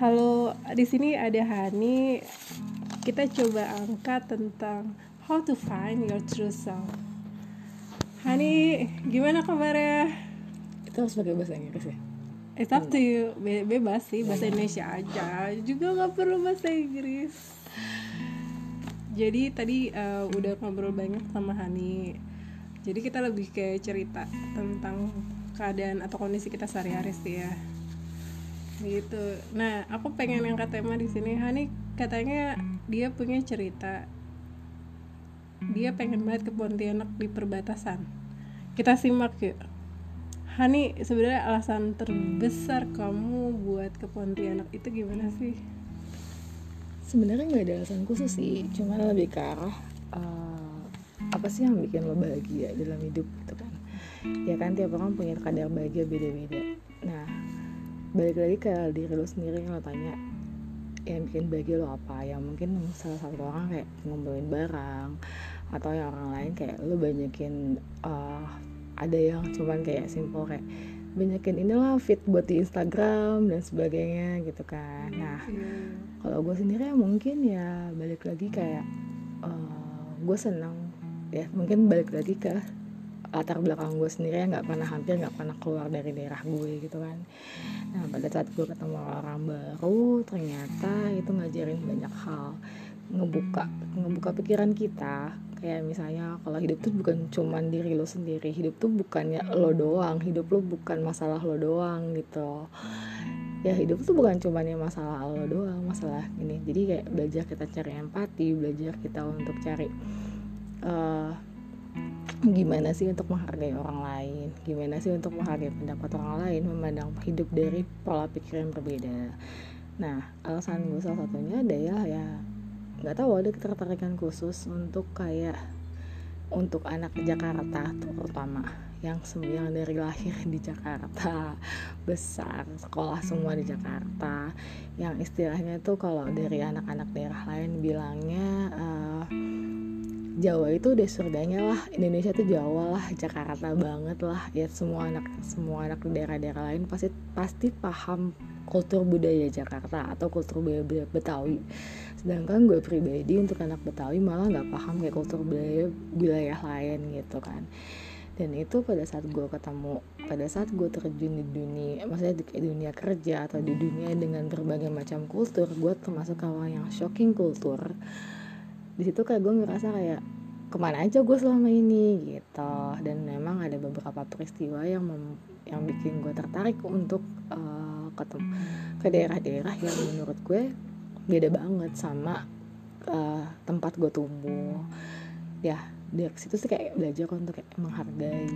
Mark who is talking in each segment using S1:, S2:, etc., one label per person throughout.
S1: Halo, di sini ada Hani. Kita coba angkat tentang how to find your true self. Hani, gimana kabarnya?
S2: Kita harus pakai bahasa Inggris ya?
S1: It's up to you. Be- bebas sih, bahasa Indonesia aja. Juga nggak perlu bahasa Inggris. Jadi tadi uh, udah ngobrol banyak sama Hani. Jadi kita lebih kayak cerita tentang keadaan atau kondisi kita sehari-hari sih ya gitu. Nah aku pengen angkat tema di sini Hani katanya dia punya cerita. Dia pengen banget ke Pontianak di perbatasan. Kita simak yuk. Hani sebenarnya alasan terbesar kamu buat ke Pontianak itu gimana sih?
S2: Sebenarnya nggak ada alasan khusus sih, cuma lebih ke arah uh, apa sih yang bikin lo bahagia dalam hidup gitu kan? Ya kan tiap orang punya kadar bahagia beda-beda. Balik lagi ke diri lo sendiri yang lo tanya yang bikin bahagia lo apa? Yang mungkin salah satu orang kayak ngumpulin barang atau yang orang lain kayak lo banyakin uh, ada yang cuman kayak simple kayak banyakin inilah fit buat di Instagram dan sebagainya gitu kan. Nah yeah. kalau gue sendiri ya mungkin ya balik lagi kayak uh, gue senang ya. Mungkin balik lagi ke latar belakang gue sendiri nggak pernah hampir nggak pernah keluar dari daerah gue gitu kan. Nah pada saat gue ketemu orang baru ternyata itu ngajarin banyak hal. Ngebuka ngebuka pikiran kita. Kayak misalnya kalau hidup tuh bukan cuman diri lo sendiri. Hidup tuh bukannya lo doang. Hidup lo bukan masalah lo doang gitu. Ya hidup tuh bukan cuman ya masalah lo doang masalah ini. Jadi kayak belajar kita cari empati belajar kita untuk cari uh, gimana sih untuk menghargai orang lain? Gimana sih untuk menghargai pendapat orang lain? Memandang hidup dari pola pikir yang berbeda. Nah alasan gue salah satunya adalah ya nggak tahu ada ketertarikan khusus untuk kayak untuk anak Jakarta terutama yang semua dari lahir di Jakarta besar sekolah semua di Jakarta. Yang istilahnya tuh kalau dari anak-anak daerah lain bilangnya uh, Jawa itu udah surganya lah. Indonesia tuh Jawa lah Jakarta banget lah. Ya semua anak semua anak daerah-daerah lain pasti pasti paham kultur budaya Jakarta atau kultur budaya Betawi. Sedangkan gue pribadi untuk anak Betawi malah nggak paham kayak kultur budaya wilayah lain gitu kan. Dan itu pada saat gue ketemu pada saat gue terjun di dunia maksudnya di dunia kerja atau di dunia dengan berbagai macam kultur gue termasuk orang yang shocking kultur di situ kayak gue ngerasa kayak ke mana aja gue selama ini? Gitu. Dan memang ada beberapa peristiwa yang mem yang bikin gue tertarik untuk uh, ketemu ke daerah-daerah yang menurut gue beda banget sama uh, tempat gue tumbuh. Ya dari situ sih kayak belajar untuk kayak menghargai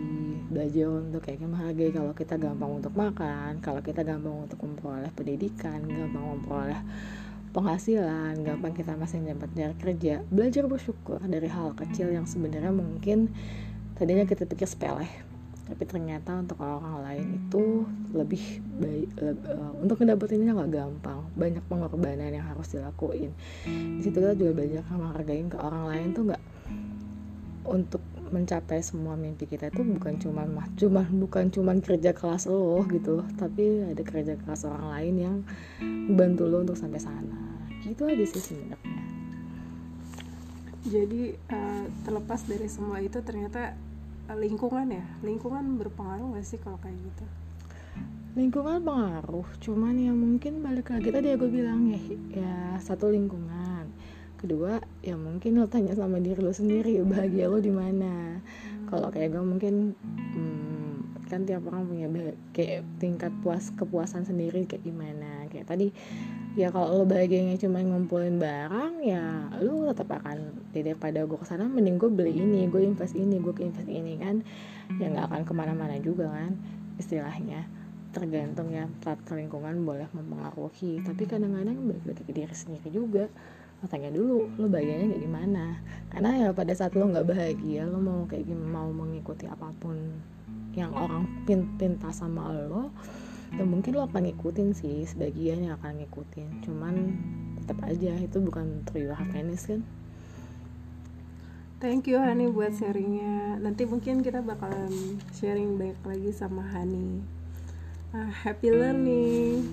S2: belajar untuk kayak menghargai kalau kita gampang untuk makan kalau kita gampang untuk memperoleh pendidikan gampang memperoleh penghasilan gampang kita masih dapat dari kerja. Belajar bersyukur dari hal kecil yang sebenarnya mungkin tadinya kita pikir sepele tapi ternyata untuk orang lain itu lebih baik lebih, uh, untuk ini nggak gampang. Banyak pengorbanan yang harus dilakuin. Di situ kita juga belajar menghargai ke orang lain tuh nggak. Untuk mencapai semua mimpi kita itu bukan cuma cuma bukan cuma kerja keras lo gitu tapi ada kerja keras orang lain yang bantu lo untuk sampai sana itu aja sih sebenarnya.
S1: Jadi uh, terlepas dari semua itu ternyata uh, lingkungan ya? Lingkungan berpengaruh gak sih kalau kayak gitu?
S2: Lingkungan pengaruh cuman ya mungkin balik lagi tadi aku bilang ya ya satu lingkungan. Kedua ya mungkin lo tanya sama diri lo sendiri bahagia lo di mana. Kalau kayak gue mungkin hmm, kan tiap orang punya kayak tingkat puas kepuasan sendiri kayak gimana. Kayak tadi ya kalau lo bahagianya cuma ngumpulin barang ya lo tetap akan daripada gue ke sana mending gue beli ini gue invest ini gue invest ini kan. Ya nggak akan ke mana-mana juga kan istilahnya. Tergantung ya faktor lingkungan boleh mempengaruhi. Tapi kadang-kadang balik lagi ke diri sendiri juga. Lo tanya dulu lo bahagianya kayak gimana? Karena ya pada saat lo nggak bahagia lo mau kayak gimana mau mengikuti apa pun yang orang pinta sama lo ya mungkin lo akan ngikutin sih sebagian yang akan ngikutin cuman tetap aja itu bukan true happiness kan
S1: Thank you Hani buat sharingnya. Nanti mungkin kita bakalan sharing baik lagi sama Hani. Uh, happy learning.